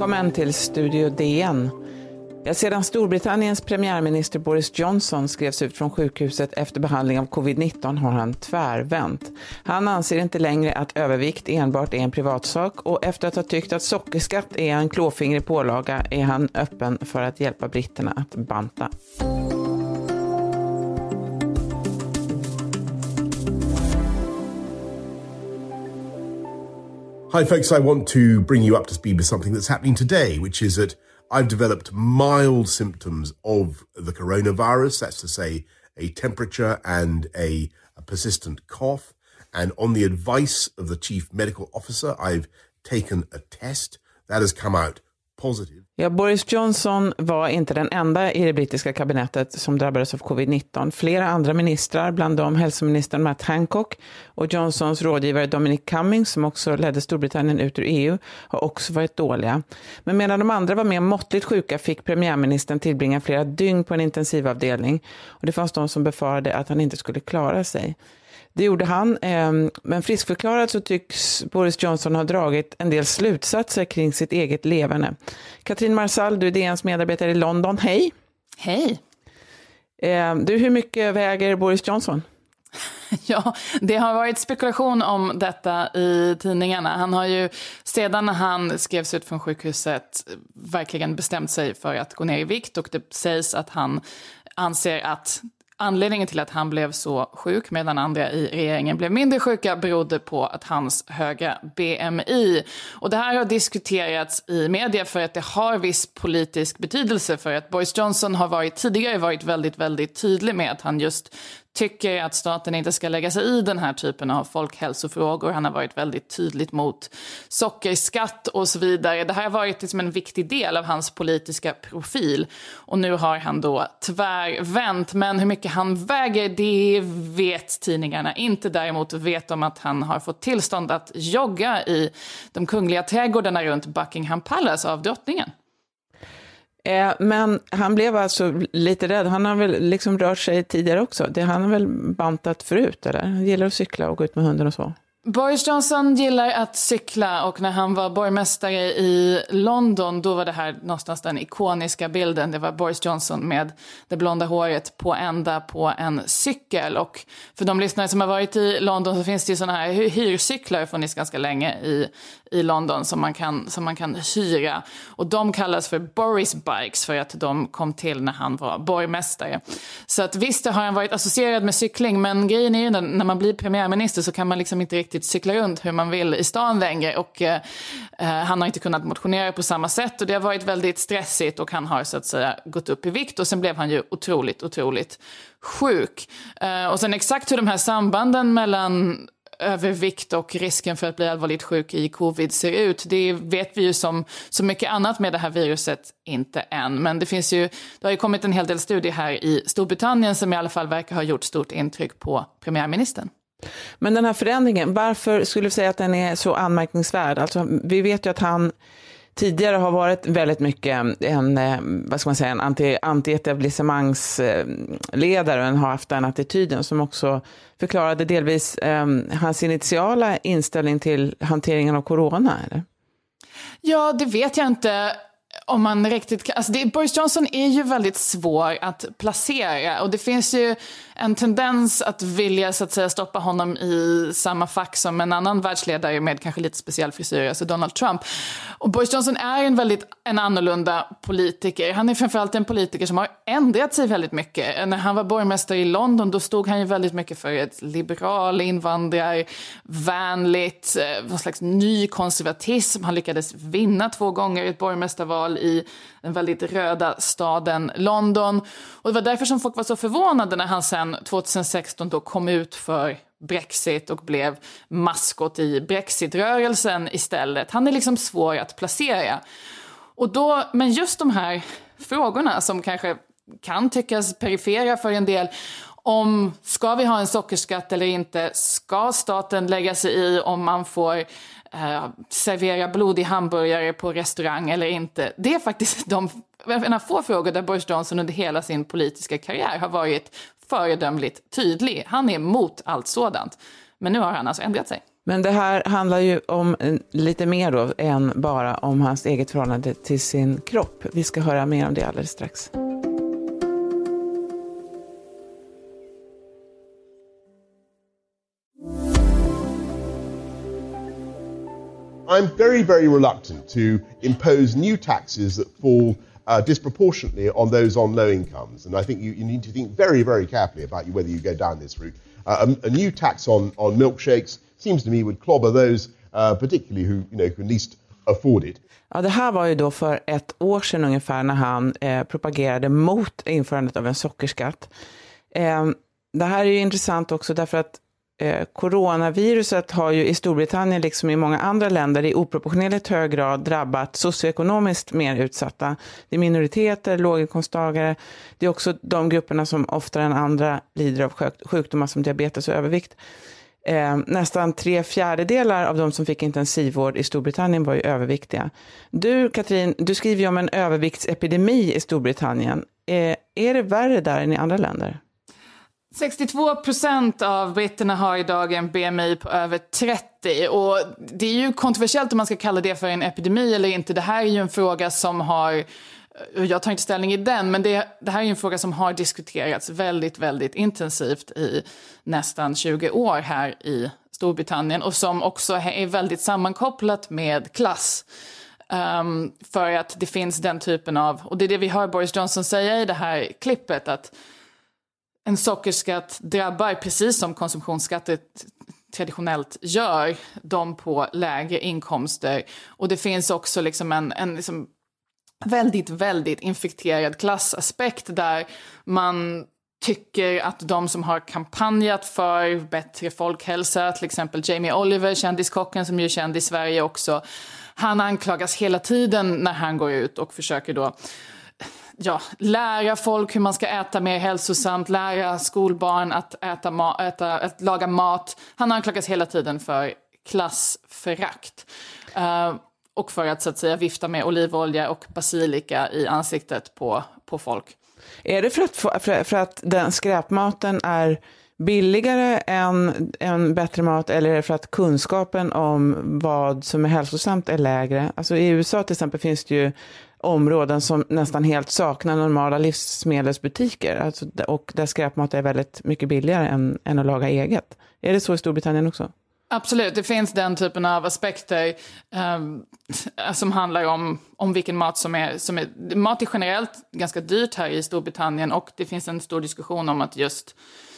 Välkommen till Studio DN. Ja, sedan Storbritanniens premiärminister Boris Johnson skrevs ut från sjukhuset efter behandling av covid-19 har han tvärvänt. Han anser inte längre att övervikt enbart är en privatsak och efter att ha tyckt att sockerskatt är en klåfingrig pålaga är han öppen för att hjälpa britterna att banta. Hi, folks. I want to bring you up to speed with something that's happening today, which is that I've developed mild symptoms of the coronavirus. That's to say, a temperature and a, a persistent cough. And on the advice of the chief medical officer, I've taken a test that has come out positive. Ja, Boris Johnson var inte den enda i det brittiska kabinettet som drabbades av covid-19. Flera andra ministrar, bland dem hälsoministern Matt Hancock och Johnsons rådgivare Dominic Cummings, som också ledde Storbritannien ut ur EU, har också varit dåliga. Men medan de andra var mer måttligt sjuka fick premiärministern tillbringa flera dygn på en intensivavdelning. Och det fanns de som befarade att han inte skulle klara sig. Det gjorde han, ehm, men friskförklarad så tycks Boris Johnson ha dragit en del slutsatser kring sitt eget levande. Katrin Marsall, du är DNs medarbetare i London. Hej! Hej! Ehm, du, hur mycket väger Boris Johnson? Ja, det har varit spekulation om detta i tidningarna. Han har ju sedan han skrevs ut från sjukhuset verkligen bestämt sig för att gå ner i vikt och det sägs att han anser att Anledningen till att han blev så sjuk medan andra i regeringen blev mindre sjuka berodde på att hans höga BMI. Och det här har diskuterats i media för att det har viss politisk betydelse för att Boris Johnson har varit, tidigare varit väldigt, väldigt tydlig med att han just tycker att staten inte ska lägga sig i den här typen av folkhälsofrågor. Han har varit väldigt tydligt mot sockerskatt och så vidare. Det här har varit liksom en viktig del av hans politiska profil. Och nu har han då tvärvänt. Men hur mycket han väger, det vet tidningarna inte. Däremot vet de att han har fått tillstånd att jogga i de kungliga trädgårdarna runt Buckingham Palace av drottningen. Eh, men han blev alltså lite rädd. Han har väl liksom rört sig tidigare också. Det, han har väl bantat förut, eller? Han gillar att cykla och gå ut med hunden och så. Boris Johnson gillar att cykla och när han var borgmästare i London då var det här någonstans den ikoniska bilden. Det var Boris Johnson med det blonda håret på ända på en cykel. Och för de lyssnare som har varit i London så finns det ju sådana här hyrcyklar funnits ganska länge i, i London som man, kan, som man kan hyra. Och de kallas för Boris Bikes för att de kom till när han var borgmästare. Så att visst har han varit associerad med cykling men grejen är ju när man blir premiärminister så kan man liksom inte riktigt cykla runt hur man vill i stan längre. Och eh, eh, han har inte kunnat motionera på samma sätt och det har varit väldigt stressigt och han har så att säga gått upp i vikt och sen blev han ju otroligt, otroligt sjuk. Eh, och sen exakt hur de här sambanden mellan övervikt och risken för att bli allvarligt sjuk i covid ser ut. Det vet vi ju som så mycket annat med det här viruset inte än. Men det finns ju, det har ju kommit en hel del studier här i Storbritannien som i alla fall verkar ha gjort stort intryck på premiärministern. Men den här förändringen, varför skulle du säga att den är så anmärkningsvärd? Alltså, vi vet ju att han tidigare har varit väldigt mycket en, eh, vad ska man säga, en anti, anti-etablissemangsledare eh, och har haft den attityden som också förklarade delvis um, hans initiala inställning till hanteringen av corona. Eller? Ja, det vet jag inte om man riktigt kan, alltså det, Boris Johnson är ju väldigt svår att placera och det finns ju en tendens att vilja så att säga stoppa honom i samma fack som en annan världsledare med kanske lite speciell frisyr, alltså Donald Trump. Och Boris Johnson är en väldigt en annorlunda politiker. Han är framförallt en politiker som har ändrat sig väldigt mycket. När han var borgmästare i London då stod han ju väldigt mycket för ett liberal, invandrarvänligt, eh, någon slags ny konservatism. Han lyckades vinna två gånger ett borgmästarval i den väldigt röda staden London. Och det var därför som folk var så förvånade när han sen 2016 då kom ut för Brexit och blev maskot i Brexitrörelsen istället. Han är liksom svår att placera. Och då, men just de här frågorna som kanske kan tyckas perifera för en del om ska vi ha en sockerskatt eller inte? Ska staten lägga sig i om man får eh, servera blodig hamburgare på restaurang eller inte? Det är faktiskt de få frågor där Boris Johnson under hela sin politiska karriär har varit föredömligt tydlig. Han är emot allt sådant. Men nu har han alltså ändrat sig. Men det här handlar ju om eh, lite mer då än bara om hans eget förhållande till sin kropp. Vi ska höra mer om det alldeles strax. I'm very, very reluctant to impose new taxes that fall uh, disproportionately on those on low incomes. And I think you, you, need to think very, very carefully about whether you go down this route. Uh, a, a, new tax on, on milkshakes seems to me would clobber those, uh, particularly who, you know, can least afford it. Ja, det här var ju då för ett år sedan ungefär när han eh, propagerade mot införandet av en sockerskatt. Eh, det här är ju intressant också därför att eh, coronaviruset har ju i Storbritannien, liksom i många andra länder, i oproportionerligt hög grad drabbat socioekonomiskt mer utsatta. Det är minoriteter, låginkomsttagare. Det är också de grupperna som oftare än andra lider av sjukdomar som diabetes och övervikt. Eh, nästan tre fjärdedelar av de som fick intensivvård i Storbritannien var ju överviktiga. Du, Katrin, du skriver ju om en överviktsepidemi i Storbritannien. Eh, är det värre där än i andra länder? 62 procent av britterna har idag en BMI på över 30 och det är ju kontroversiellt om man ska kalla det för en epidemi eller inte. Det här är ju en fråga som har jag tar inte ställning i den, men det, det, här är en fråga som har diskuterats väldigt, väldigt intensivt i nästan 20 år här i Storbritannien och som också är väldigt sammankopplat med klass. Um, för att det finns den typen av, och det är det vi hör Boris Johnson säga i det här klippet, att en sockerskatt drabbar, precis som konsumtionsskatter traditionellt gör, de på lägre inkomster. Och det finns också liksom en, en liksom väldigt, väldigt infekterad klassaspekt där man tycker att de som har kampanjat för bättre folkhälsa, till exempel Jamie Oliver, kändiskocken som ju är känd i Sverige också, han anklagas hela tiden när han går ut och försöker då ja, lära folk hur man ska äta mer hälsosamt, lära skolbarn att, äta ma- äta, att laga mat. Han anklagas hela tiden för klassförakt. Uh, och för att så att säga vifta med olivolja och basilika i ansiktet på, på folk. Är det för att, för, för att den skräpmaten är billigare än, än bättre mat eller är det för att kunskapen om vad som är hälsosamt är lägre? Alltså I USA till exempel finns det ju områden som nästan helt saknar normala livsmedelsbutiker alltså, och där skräpmat är väldigt mycket billigare än, än att laga eget. Är det så i Storbritannien också? Absolut, det finns den typen av aspekter ehm, eh, som handlar om, om vilken mat som är, som är... Mat är generellt ganska dyrt här i Storbritannien och det finns en stor diskussion om att just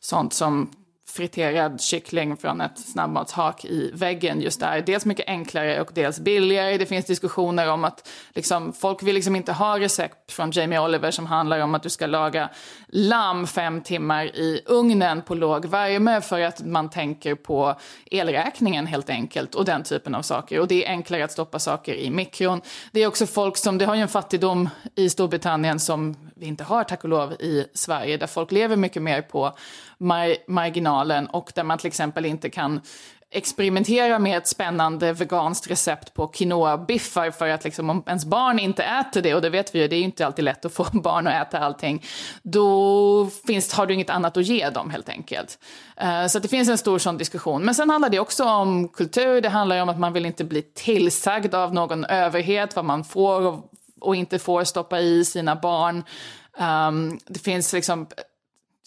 sånt som friterad kyckling från ett snabbmatshak i väggen just där. Dels mycket enklare och dels billigare. Det finns diskussioner om att liksom, folk vill liksom inte ha recept från Jamie Oliver som handlar om att du ska laga lamm fem timmar i ugnen på låg värme för att man tänker på elräkningen helt enkelt och den typen av saker. Och det är enklare att stoppa saker i mikron. Det är också folk som, det har ju en fattigdom i Storbritannien som vi inte har tack och lov i Sverige där folk lever mycket mer på mar marginalen och där man till exempel inte kan experimentera med ett spännande veganskt recept på quinoa-biffar för att liksom, om ens barn inte äter det, och det vet vi ju, det är inte alltid lätt att få barn att äta allting, då finns, har du inget annat att ge dem helt enkelt. Uh, så det finns en stor sån diskussion. Men sen handlar det också om kultur, det handlar om att man vill inte bli tillsagd av någon överhet vad man får och, och inte får stoppa i sina barn. Um, det finns liksom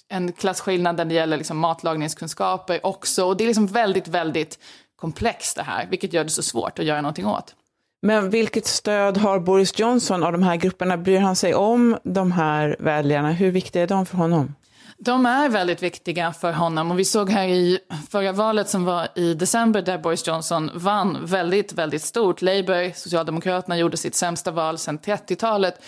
en klasskillnad när det gäller liksom matlagningskunskaper också. Och det är liksom väldigt, väldigt komplext det här, vilket gör det så svårt att göra någonting åt. Men vilket stöd har Boris Johnson av de här grupperna? Bryr han sig om de här väljarna? Hur viktiga är de för honom? De är väldigt viktiga för honom och vi såg här i förra valet som var i december där Boris Johnson vann väldigt, väldigt stort. Labour, Socialdemokraterna, gjorde sitt sämsta val sedan 30-talet.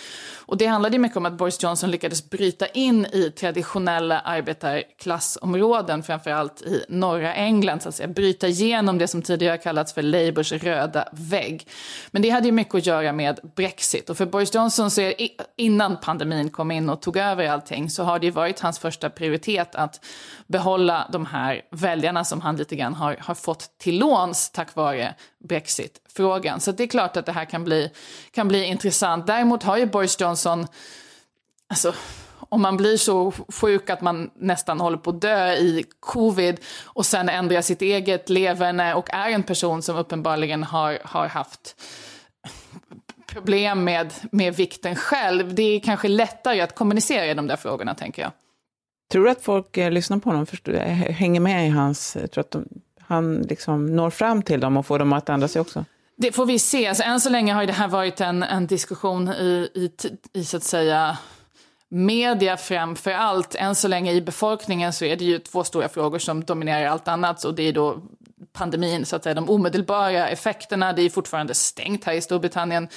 Och det handlade mycket om att Boris Johnson lyckades bryta in i traditionella arbetarklassområden, framförallt i norra England, så att säga. Bryta igenom det som tidigare kallats för Labours röda vägg. Men det hade ju mycket att göra med Brexit. Och för Boris Johnson, så är, innan pandemin kom in och tog över allting, så har det ju varit hans första prioritet att behålla de här väljarna som han lite grann har, har fått till låns tack vare brexitfrågan. Så det är klart att det här kan bli, kan bli intressant. Däremot har ju Boris Johnson, alltså om man blir så sjuk att man nästan håller på att dö i covid och sen ändrar sitt eget leverne och är en person som uppenbarligen har, har haft problem med, med vikten själv. Det är kanske lättare att kommunicera i de där frågorna, tänker jag. Tror du att folk eh, lyssnar på honom, förstår, eh, hänger med i hans... Eh, tror att de, han liksom når fram till dem och får dem att ändra sig också? Det får vi se. Alltså, än så länge har det här varit en, en diskussion i, i, i, så att säga, media framför allt. Än så länge i befolkningen så är det ju två stora frågor som dominerar allt annat. Och det är då pandemin, så att säga, de omedelbara effekterna. Det är fortfarande stängt här i Storbritannien.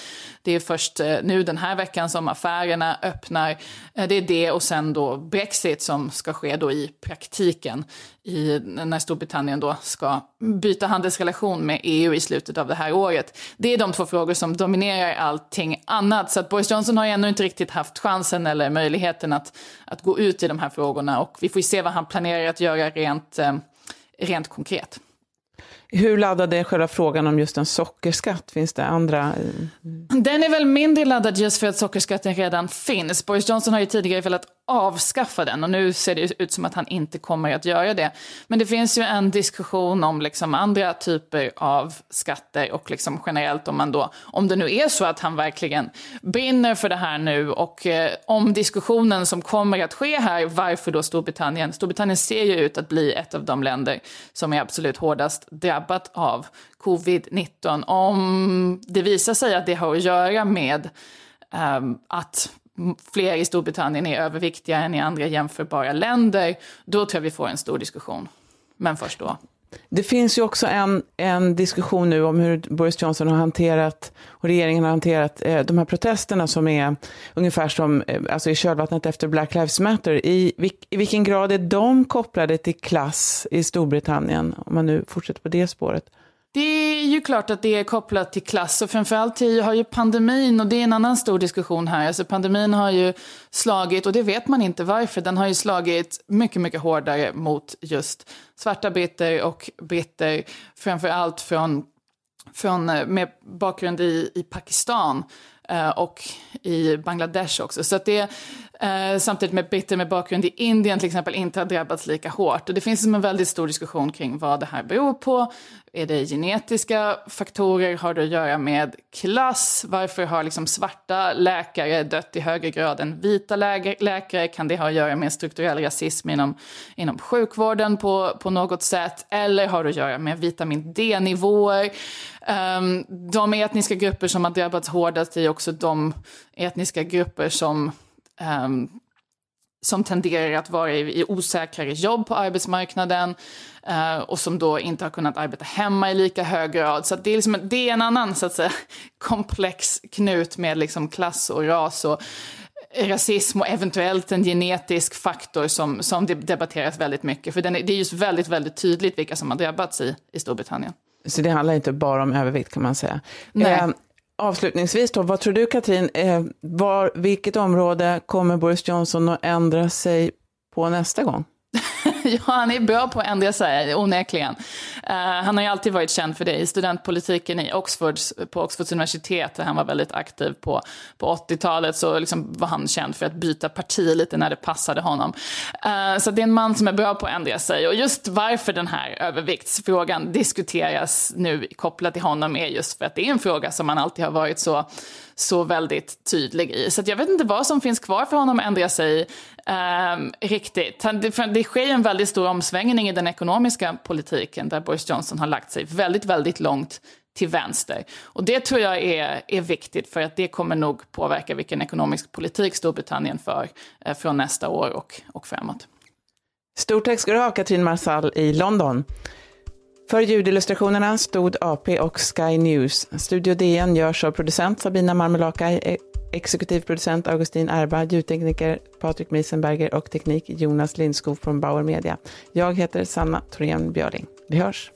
Det är först eh, nu den här veckan som affärerna öppnar. Eh, det är det och sen då Brexit som ska ske då i praktiken i, när Storbritannien då ska byta handelsrelation med EU i slutet av det här året. Det är de två frågor som dominerar allting annat. Så att Boris Johnson har ännu inte riktigt haft chansen eller möjligheten att, att gå ut i de här frågorna och vi får ju se vad han planerar att göra rent, eh, rent konkret. Hur laddad är själva frågan om just en sockerskatt? Finns det andra? Eh, Den är väl mindre laddad just för att sockerskatten redan finns. Boris Johnson har ju tidigare velat avskaffa den och nu ser det ut som att han inte kommer att göra det. Men det finns ju en diskussion om liksom andra typer av skatter och liksom generellt om man då, om det nu är så att han verkligen brinner för det här nu och eh, om diskussionen som kommer att ske här, varför då Storbritannien? Storbritannien ser ju ut att bli ett av de länder som är absolut hårdast drabbat av covid-19. Om det visar sig att det har att göra med ehm, att fler i Storbritannien är överviktiga än i andra jämförbara länder, då tror jag vi får en stor diskussion. Men först då. Det finns ju också en, en diskussion nu om hur Boris Johnson har hanterat, och regeringen har hanterat, eh, de här protesterna som är ungefär som eh, alltså i kölvattnet efter Black Lives Matter. I, vilk, I vilken grad är de kopplade till klass i Storbritannien, om man nu fortsätter på det spåret? Det är ju klart att det är kopplat till klass och framförallt har ju pandemin, och det är en annan stor diskussion här, alltså pandemin har ju slagit, och det vet man inte varför, den har ju slagit mycket, mycket hårdare mot just svarta britter och britter, framförallt från, från eh, med bakgrund i, i Pakistan eh, och i Bangladesh också. Så att det, Eh, samtidigt med britter med bakgrund i Indien till exempel inte har drabbats lika hårt. Och det finns en väldigt stor diskussion kring vad det här beror på. Är det genetiska faktorer? Har det att göra med klass? Varför har liksom svarta läkare dött i högre grad än vita läkare? Kan det ha att göra med strukturell rasism inom, inom sjukvården på, på något sätt? Eller har det att göra med vitamin D-nivåer? Um, de etniska grupper som har drabbats hårdast är också de etniska grupper som um, som tenderar att vara i, i osäkrare jobb på arbetsmarknaden uh, och som då inte har kunnat arbeta hemma i lika hög grad. Så det, är liksom, det är en annan så att säga, komplex knut med liksom klass och ras och rasism och eventuellt en genetisk faktor som, som debatteras väldigt mycket. För den är, det är just väldigt, väldigt tydligt vilka som har drabbats i, i Storbritannien. Så det handlar inte bara om övervikt kan man säga. Nej. Eh, Avslutningsvis då, vad tror du Katrin, eh, var, vilket område kommer Boris Johnson att ändra sig på nästa gång? ja, han är bra på att ändra sig, onekligen. Uh, han har ju alltid varit känd för det i studentpolitiken i Oxford, på Oxfords universitet, där han var väldigt aktiv på, på 80-talet, så liksom var han känd för att byta parti lite när det passade honom. Uh, så det är en man som är bra på att ändra sig. Och just varför den här överviktsfrågan diskuteras nu kopplat till honom är just för att det är en fråga som han alltid har varit så så väldigt tydlig i. Så jag vet inte vad som finns kvar för honom att ändra sig eh, riktigt. Det, det sker en väldigt stor omsvängning i den ekonomiska politiken där Boris Johnson har lagt sig väldigt, väldigt långt till vänster. Och det tror jag är, är viktigt för att det kommer nog påverka vilken ekonomisk politik Storbritannien för eh, från nästa år och, och framåt. Stort tack ska du ha, Katrin Marsall i London. För ljudillustrationerna stod AP och Sky News. Studio DN görs av producent Sabina Marmelakai, e- exekutiv producent Augustin Erba, ljudtekniker Patrik Miesenberger och teknik Jonas Lindskog från Bauer Media. Jag heter Sanna Thorén Björling. Vi hörs!